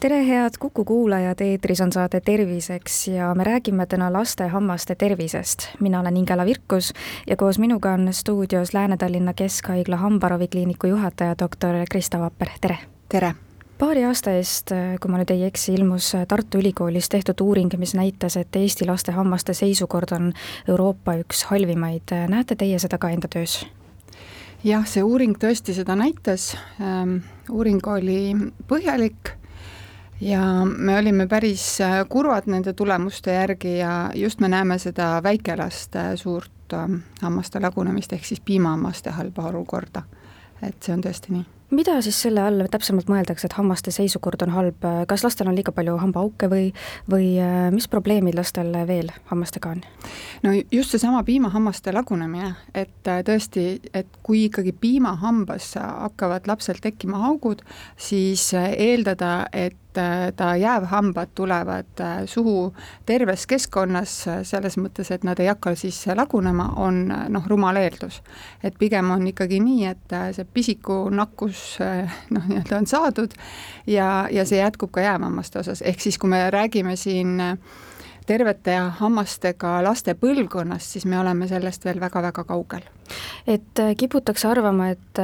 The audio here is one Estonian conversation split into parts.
tere, head Kuku kuulajad, eetris on saade Terviseks ja me räägime täna laste hammaste tervisest. mina olen Ingela Virkus ja koos minuga on stuudios Lääne-Tallinna Keskhaigla hambaravikliiniku juhataja, doktor Krista Vapper, tere! tere! paari aasta eest, kui ma nüüd ei eksi, ilmus Tartu Ülikoolis tehtud uuring, mis näitas, et Eesti laste hammaste seisukord on Euroopa üks halvimaid. näete teie seda ka enda töös? jah, see uuring tõesti seda näitas ähm,, uuring oli põhjalik ja me olime päris äh, kurvad nende tulemuste järgi ja just me näeme seda väikelaste suurt ähm, hammaste lagunemist, ehk siis piimahammaste halba olukorda. et see on tõesti nii mida siis selle all täpsemalt mõeldakse, et hammaste seisukord on halb, kas lastel on liiga palju hambaauke või, või äh, mis probleemid lastel veel hammastega on? no just seesama piimahammaste lagunemine, et äh, tõesti, et kui ikkagi piimahambas hakkavad lapsel tekkima augud, siis äh, eeldada, et ta jäävhambad tulevad suhu terves keskkonnas, selles mõttes, et nad ei hakka siis lagunema, on noh, rumal eeldus. et pigem on ikkagi nii, et see pisiku nakkus noh, nii-öelda on saadud ja, ja see jätkub ka jäämammaste osas, ehk siis kui me räägime siin tervete hammastega laste põlvkonnast, siis me oleme sellest veel väga-väga kaugel. Et eh, kiputakse arvama, et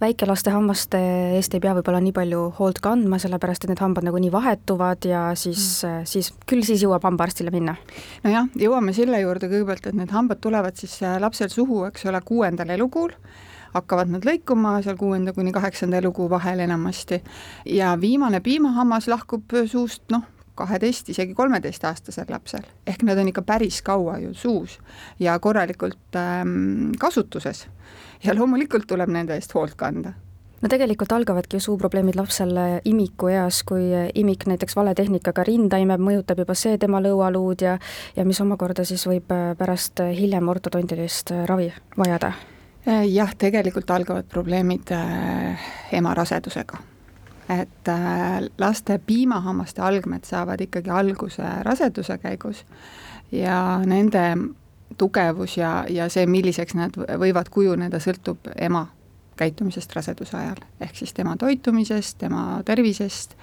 väikelaste hammaste eest ei pea võib-olla nii palju hoolt kandma, sellepärast et need hambad nagunii vahetuvad ja siis mm., siis küll siis jõuab hambaarstile minna? nojah, jõuame selle juurde kõigepealt, et need hambad tulevad siis lapsel suhu, eks ole, kuuendal elukuul hakkavad nad lõikuma seal kuuenda kuni kaheksanda elukuu vahel enamasti ja viimane piimahammas lahkub suust noh, kaheteist, isegi kolmeteistaastasel lapsel, ehk nad on ikka päris kaua ju suus ja korralikult ähm, kasutuses. ja loomulikult tuleb nende eest hoolt kanda no tegelikult algavadki ju suuprobleemid lapsel imikueas, kui imik näiteks vale tehnikaga rinda imeb, mõjutab juba see tema lõualuud ja ja mis omakorda siis võib pärast hiljem ortodontilist ravi vajada Äh, jah, tegelikult algavad probleemid äh, ema rasedusega. Et äh, laste piimahammaste algmed saavad ikkagi alguse raseduse käigus ja nende tugevus ja, ja see, milliseks nad võivad kujuneda, sõltub ema käitumisest raseduse ajal, ehk siis tema toitumisest, tema tervisest,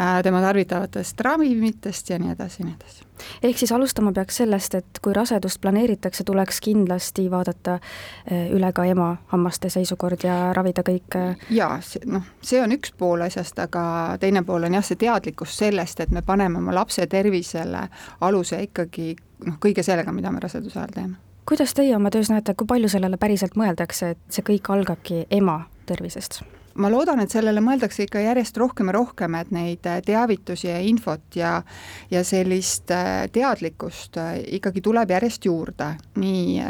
äh, tema tarvitavatest ravimitest ja nii edasi ja nii edasi. ehk siis alustama peaks sellest, et kui rasedust planeeritakse, tuleks kindlasti vaadata äh, üle ka ema hammaste seisukord ja ravida kõik äh, jaa, noh, see on üks pool asjast, aga teine pool on jah, see teadlikkus sellest, et me paneme oma lapse tervisele aluse ikkagi noh, kõige sellega, mida me raseduse ajal teeme kuidas teie oma töös näete, kui palju sellele päriselt mõeldakse, et see kõik algabki ema tervisest? Ma loodan, et sellele mõeldakse ikka järjest rohkem ja rohkem, et neid äh, teavitusi ja infot ja ja sellist äh, teadlikkust äh, ikkagi tuleb järjest juurde, nii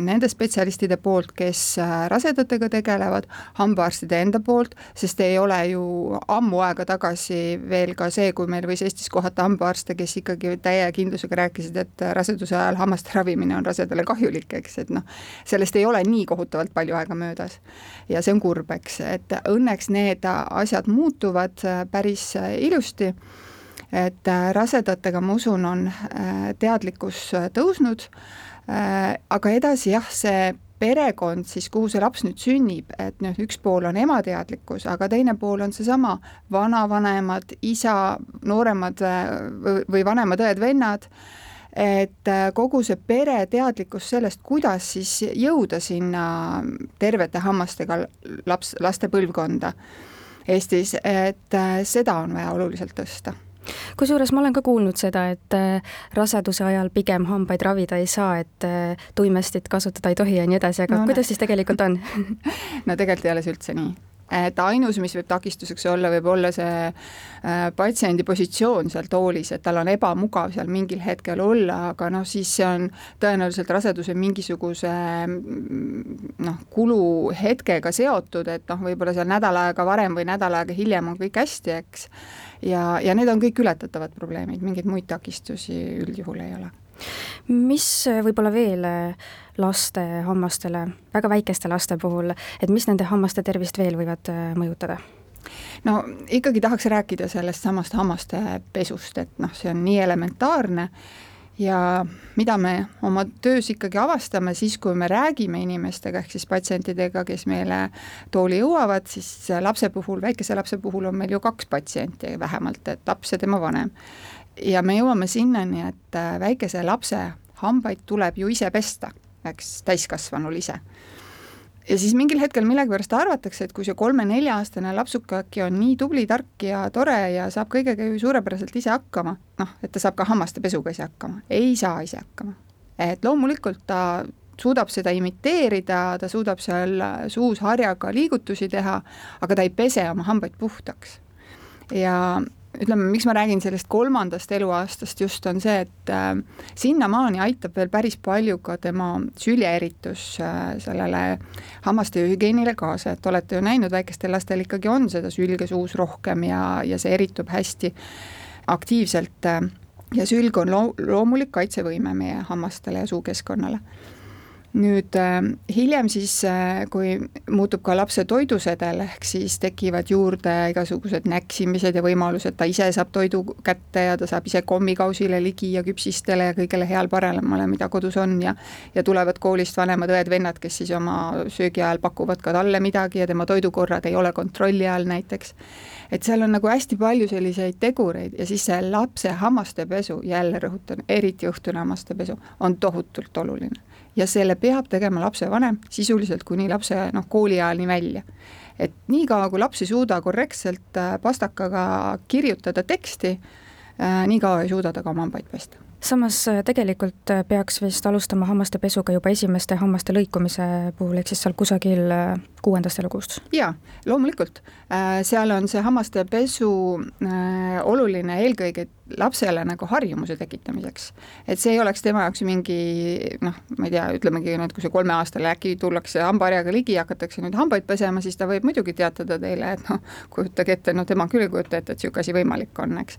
nende spetsialistide poolt, kes rasedatega tegelevad, hambaarstide enda poolt, sest ei ole ju ammu aega tagasi veel ka see, kui meil võis Eestis kohata hambaarste, kes ikkagi täie kindlusega rääkisid, et raseduse ajal hammaste ravimine on rasedale kahjulik, eks, et noh, sellest ei ole nii kohutavalt palju aega möödas. ja see on kurb, eks, et õnneks need asjad muutuvad äh, päris äh, ilusti, et äh, rasedatega, ma usun, on teadlikkus tõusnud, aga edasi jah, see perekond siis, kuhu see laps nüüd sünnib, et noh, üks pool on ema teadlikkus, aga teine pool on seesama vanavanemad, isa, nooremad või vanemad õed-vennad, et äh, kogu see pere teadlikkus sellest, kuidas siis jõuda sinna tervete hammastega laps, laste põlvkonda Eestis, et äh, seda on vaja oluliselt tõsta. Kusjuures ma olen ka kuulnud seda, et äh, raseduse ajal pigem hambaid ravida ei saa, et tuimestit kasutada ei tohi ja nii edasi, aga no, kuidas siis tegelikult on? No tegelikult ei ole see üldse nii et ainus, mis võib takistuseks olla, võib olla see äh, patsiendi positsioon seal toolis, et tal on ebamugav seal mingil hetkel olla, aga noh, siis see on tõenäoliselt raseduse mingisuguse mm, noh, kuluhetkega seotud, et noh, võib-olla seal nädal aega varem või nädal aega hiljem on kõik hästi, eks. Ja, ja need on kõik ületatavad probleemid, mingeid muid takistusi üldjuhul ei ole mis võib-olla veel laste hammastele, väga väikeste laste puhul, et mis nende hammaste tervist veel võivad mõjutada? no ikkagi tahaks rääkida sellest samast hammaste pesust, et noh, see on nii elementaarne ja mida me oma töös ikkagi avastame siis, kui me räägime inimestega, ehk siis patsientidega, kes meile tooli jõuavad, siis lapse puhul, väikese lapse puhul on meil ju kaks patsienti vähemalt, et laps ja tema vanem. ja me jõuame sinnani, et väikese lapse hambaid tuleb ju ise pesta, eks, täiskasvanul ise ja siis mingil hetkel millegipärast arvatakse, et kui see kolme-nelja-aastane lapsuke äkki on nii tubli, tark ja tore ja saab kõigega ju suurepäraselt ise hakkama, noh, et ta saab ka hammaste pesuga ise hakkama, ei saa ise hakkama. et loomulikult ta suudab seda imiteerida, ta suudab seal suus harjaga liigutusi teha, aga ta ei pese oma hambaid puhtaks. ja ütleme, miks ma räägin sellest kolmandast eluaastast just, on see, et äh, sinnamaani aitab veel päris palju ka tema süljeeritus äh, sellele hammaste hügieenile kaasa, et olete ju näinud, väikestel lastel ikkagi on seda sülge suus rohkem ja, ja see eritub hästi aktiivselt äh, ja sülg on loo-, loomulik kaitsevõime meie hammastele ja suukeskkonnale nüüd äh, hiljem siis, äh, kui muutub ka lapse toidusedel, ehk siis tekivad juurde igasugused näksimised ja võimalused, ta ise saab toidu kätte ja ta saab ise kommikausile ligi ja küpsistele ja kõigele heal-paremale, mida kodus on ja ja tulevad koolist vanemad õed-vennad, kes siis oma söögi ajal pakuvad ka talle midagi ja tema toidukorrad ei ole kontrolli all näiteks. et seal on nagu hästi palju selliseid tegureid ja siis see lapse hammaste pesu, jälle rõhutan, eriti õhtune hammaste pesu, on tohutult oluline ja selle peab tegema lapsevanem sisuliselt kuni lapse noh, kooliajani välja. et niikaua, kui laps ei suuda korrektselt äh, pastakaga kirjutada teksti, äh, niikaua ei suuda ta ka oma hambaid pesta samas äh, tegelikult peaks vist alustama hammaste pesuga juba esimeste hammaste lõikumise puhul, ehk siis seal kusagil kuuendast elukuust? jaa, loomulikult. seal on see hammaste pesu oluline eelkõige lapsele nagu harjumuse tekitamiseks. et see ei oleks tema jaoks mingi noh, ma ei tea, ütlemegi nüüd, kui see kolmeaastane äkki tullakse hambaharjaga ligi ja hakatakse nüüd hambaid pesema, siis ta võib muidugi teatada teile, et noh, kujutage ette, no tema küll ei kujuta ette, et niisugune asi võimalik on, eks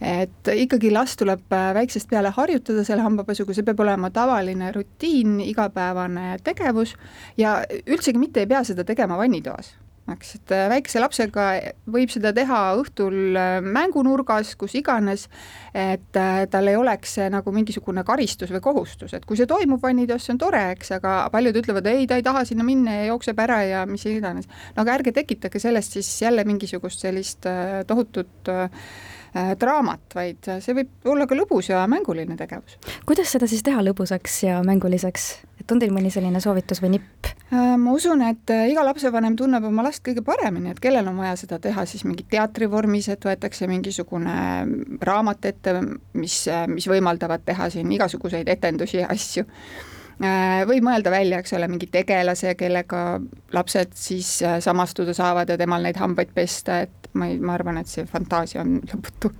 et ikkagi last tuleb äh, väiksest peale harjutada selle hambapesuga, see peab olema tavaline rutiin, igapäevane tegevus ja üldsegi mitte ei pea seda tegema vannitoas eks, et äh, väikese lapsega võib seda teha õhtul äh, mängunurgas, kus iganes, et tal ei oleks see nagu mingisugune karistus või kohustus, et kui see toimub vannitoas, see on tore, eks, aga paljud ütlevad, ei, ta ei taha sinna minna ja jookseb ära ja mis iganes. no aga ärge tekitage sellest siis jälle mingisugust sellist tohutut äh, Äh, draamat, vaid see võib olla ka lõbus ja mänguline tegevus. kuidas seda siis teha lõbusaks ja mänguliseks, et on teil mõni selline soovitus või nipp? Äh, ma usun, et äh, iga lapsevanem tunneb oma last kõige paremini, et kellel on vaja seda teha siis mingi teatrivormis, et võetakse mingisugune raamat ette, mis, mis võimaldavad teha siin igasuguseid etendusi ja asju võib mõelda välja, eks ole, mingi tegelase, kellega lapsed siis samastuda saavad ja temal neid hambaid pesta, et ma ei, ma arvan, et see fantaasia on lõputu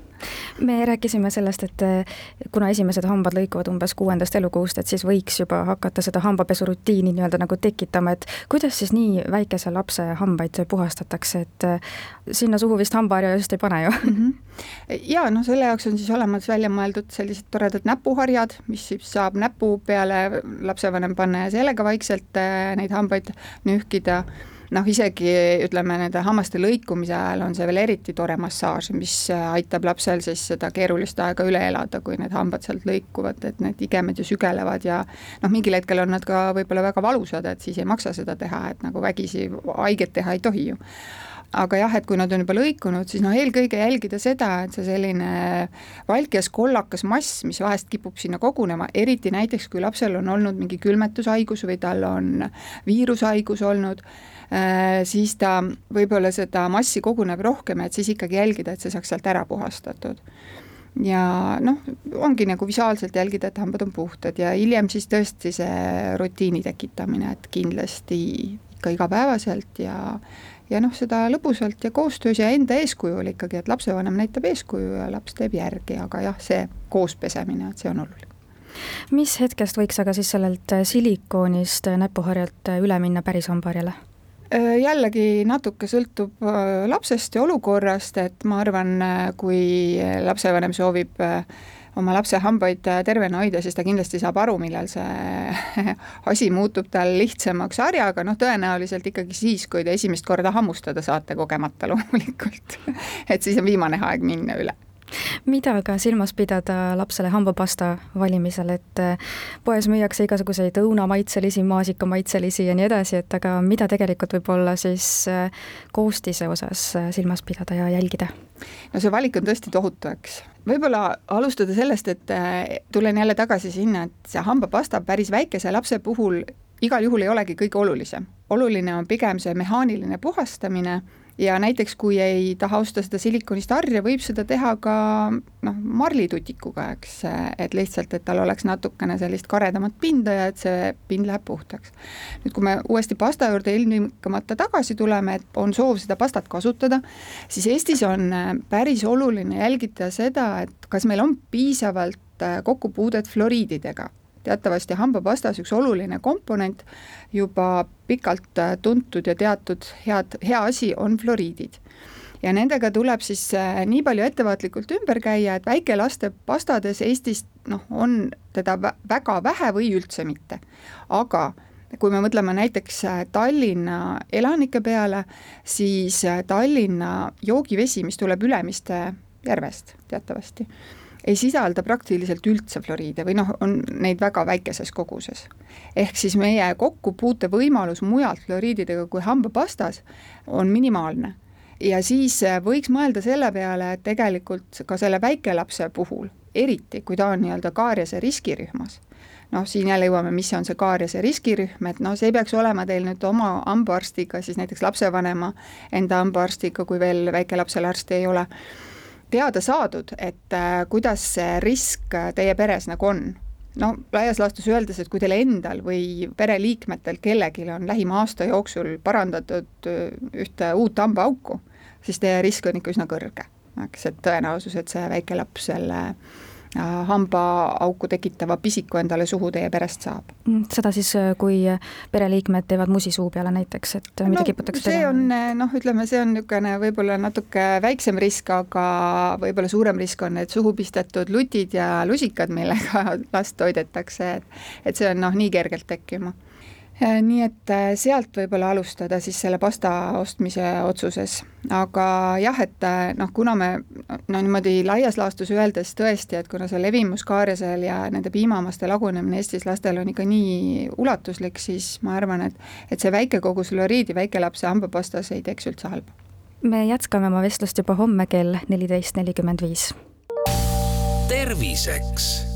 me rääkisime sellest, et eh, kuna esimesed hambad lõikuvad umbes kuuendast elukuust, et siis võiks juba hakata seda hambapesurutiini nii-öelda nagu tekitama, et kuidas siis nii väikese lapse hambaid puhastatakse, et sinna suhu vist hambaharja just ei pane ju mm? -hmm. Ja noh, selle jaoks on siis olemas välja mõeldud sellised toredad näpuharjad, mis siis saab näpu peale lapsevanem panna ja sellega vaikselt eh, neid hambaid nühkida. Noh, isegi ütleme, nende hammaste lõikumise ajal on see veel eriti tore massaaž, mis aitab lapsel siis seda keerulist aega üle elada, kui need hambad sealt lõikuvad, et need igemed ju sügelevad ja noh, mingil hetkel on nad ka võib-olla väga valusad, et siis ei maksa seda teha, et nagu vägisi haiget teha ei tohi ju aga jah, et kui nad on juba lõikunud, siis noh, eelkõige jälgida seda, et see selline valges kollakas mass, mis vahest kipub sinna kogunema, eriti näiteks kui lapsel on olnud mingi külmetushaigus või tal on viirushaigus olnud, Äh, siis ta võib-olla seda massi koguneb rohkem, et siis ikkagi jälgida, et see saaks sealt ära puhastatud. ja noh, ongi nagu visuaalselt jälgida, et hambad on puhtad ja hiljem siis tõesti see rutiini tekitamine, et kindlasti ikka igapäevaselt ja ja noh, seda lõbusalt ja koostöös ja enda eeskujul ikkagi, et lapsevanem näitab eeskuju ja laps teeb järgi, aga jah, see koospesemine, et see on oluline mis hetkest võiks aga siis sellelt silikoonist näpuharjalt üle minna päris hambaharjale? Äh, jällegi natuke sõltub äh, lapsest ja olukorrast, et ma arvan, äh, kui lapsevanem soovib oma lapse hambaid tervena hoida, siis ta kindlasti saab aru, millal see asi muutub tal lihtsamaks harjaga, noh tõenäoliselt ikkagi siis, kui te esimest korda hammustada saate kogemata loomulikult. Et siis on viimane aeg minna üle mida ka silmas pidada lapsele hambapasta valimisel, et äh, poes müüakse igasuguseid õunamaitselisi, maasikamaitselisi ja nii edasi, et aga mida tegelikult võib-olla siis äh, koostise osas äh, silmas pidada ja jälgida? no see valik on tõesti tohutu, eks. võib-olla alustada sellest, et tulen jälle tagasi sinna, et see hambapasta päris väikese lapse puhul igal juhul ei olegi kõige olulisem. oluline on pigem see mehaaniline puhastamine ja näiteks, kui ei taha osta seda silikonist harja, võib seda teha ka noh, marlitutikuga, eks, et lihtsalt, et tal oleks natukene sellist karedamat pinda ja et see pind läheb puhtaks. nüüd, kui me uuesti pasta juurde ilmtingimata tagasi tuleme, et on soov seda pastat kasutada, siis Eestis on päris oluline jälgida seda, et kas meil on piisavalt kokkupuudet fluoriididega teatavasti hambapastas üks oluline komponent, juba pikalt äh, tuntud ja teatud head, hea asi on fluoriidid ja nendega tuleb siis äh, nii palju ettevaatlikult ümber käia, et väikelaste pastades Eestis noh, on teda väga vähe või üldse mitte. aga kui me mõtleme näiteks äh, Tallinna elanike peale, siis Tallinna joogivesi, mis tuleb Ülemiste järvest teatavasti ei sisalda praktiliselt üldse fluoriide või noh, on neid väga väikeses koguses. ehk siis meie kokkupuute võimalus mujalt fluoriididega kui hambapastas on minimaalne. ja siis äh, võiks mõelda selle peale, et tegelikult ka selle väikelapse puhul, eriti kui ta on nii-öelda kaariase riskirühmas, noh, siin jälle jõuame, mis on see kaariase riskirühm, et noh, see ei peaks olema teil nüüd oma hambaarstiga, siis näiteks lapsevanema enda hambaarstiga, kui veel väikelapsel arsti ei ole teada saadud, et äh, kuidas see risk äh, teie peres nagu on? No laias laastus öeldes, et kui teil endal või pereliikmetel kellelgi on lähima aasta jooksul parandatud äh, ühte uut hambaauku, siis teie risk on ikka üsna kõrge, eks, et tõenäosus, et see väike laps selle hambaauku tekitava pisiku endale suhu teie perest saab. Mm, seda siis, äh, kui pereliikmed teevad musi suu peale näiteks, et äh, mida no, kiputakse see tegema? on äh, noh, ütleme, see on niisugune võib-olla natuke väiksem risk, aga võib-olla suurem risk on need suhu pistetud lutid ja lusikad, millega last toidetakse, et et see on noh, nii kergelt tekkima Äh, nii et äh, sealt võib-olla alustada siis selle pasta ostmise otsuses, aga jah, et äh, noh, kuna me no niimoodi laias laastus öeldes tõesti, et kuna see levimus kaariasel ja nende piimamaste lagunemine Eestis lastel on ikka nii ulatuslik, siis ma arvan, et et see väike kogus fluoriidi väikelapse hambapastas ei teeks üldse halba. me jätkame oma vestlust juba homme kell neliteist nelikümmend viis. terviseks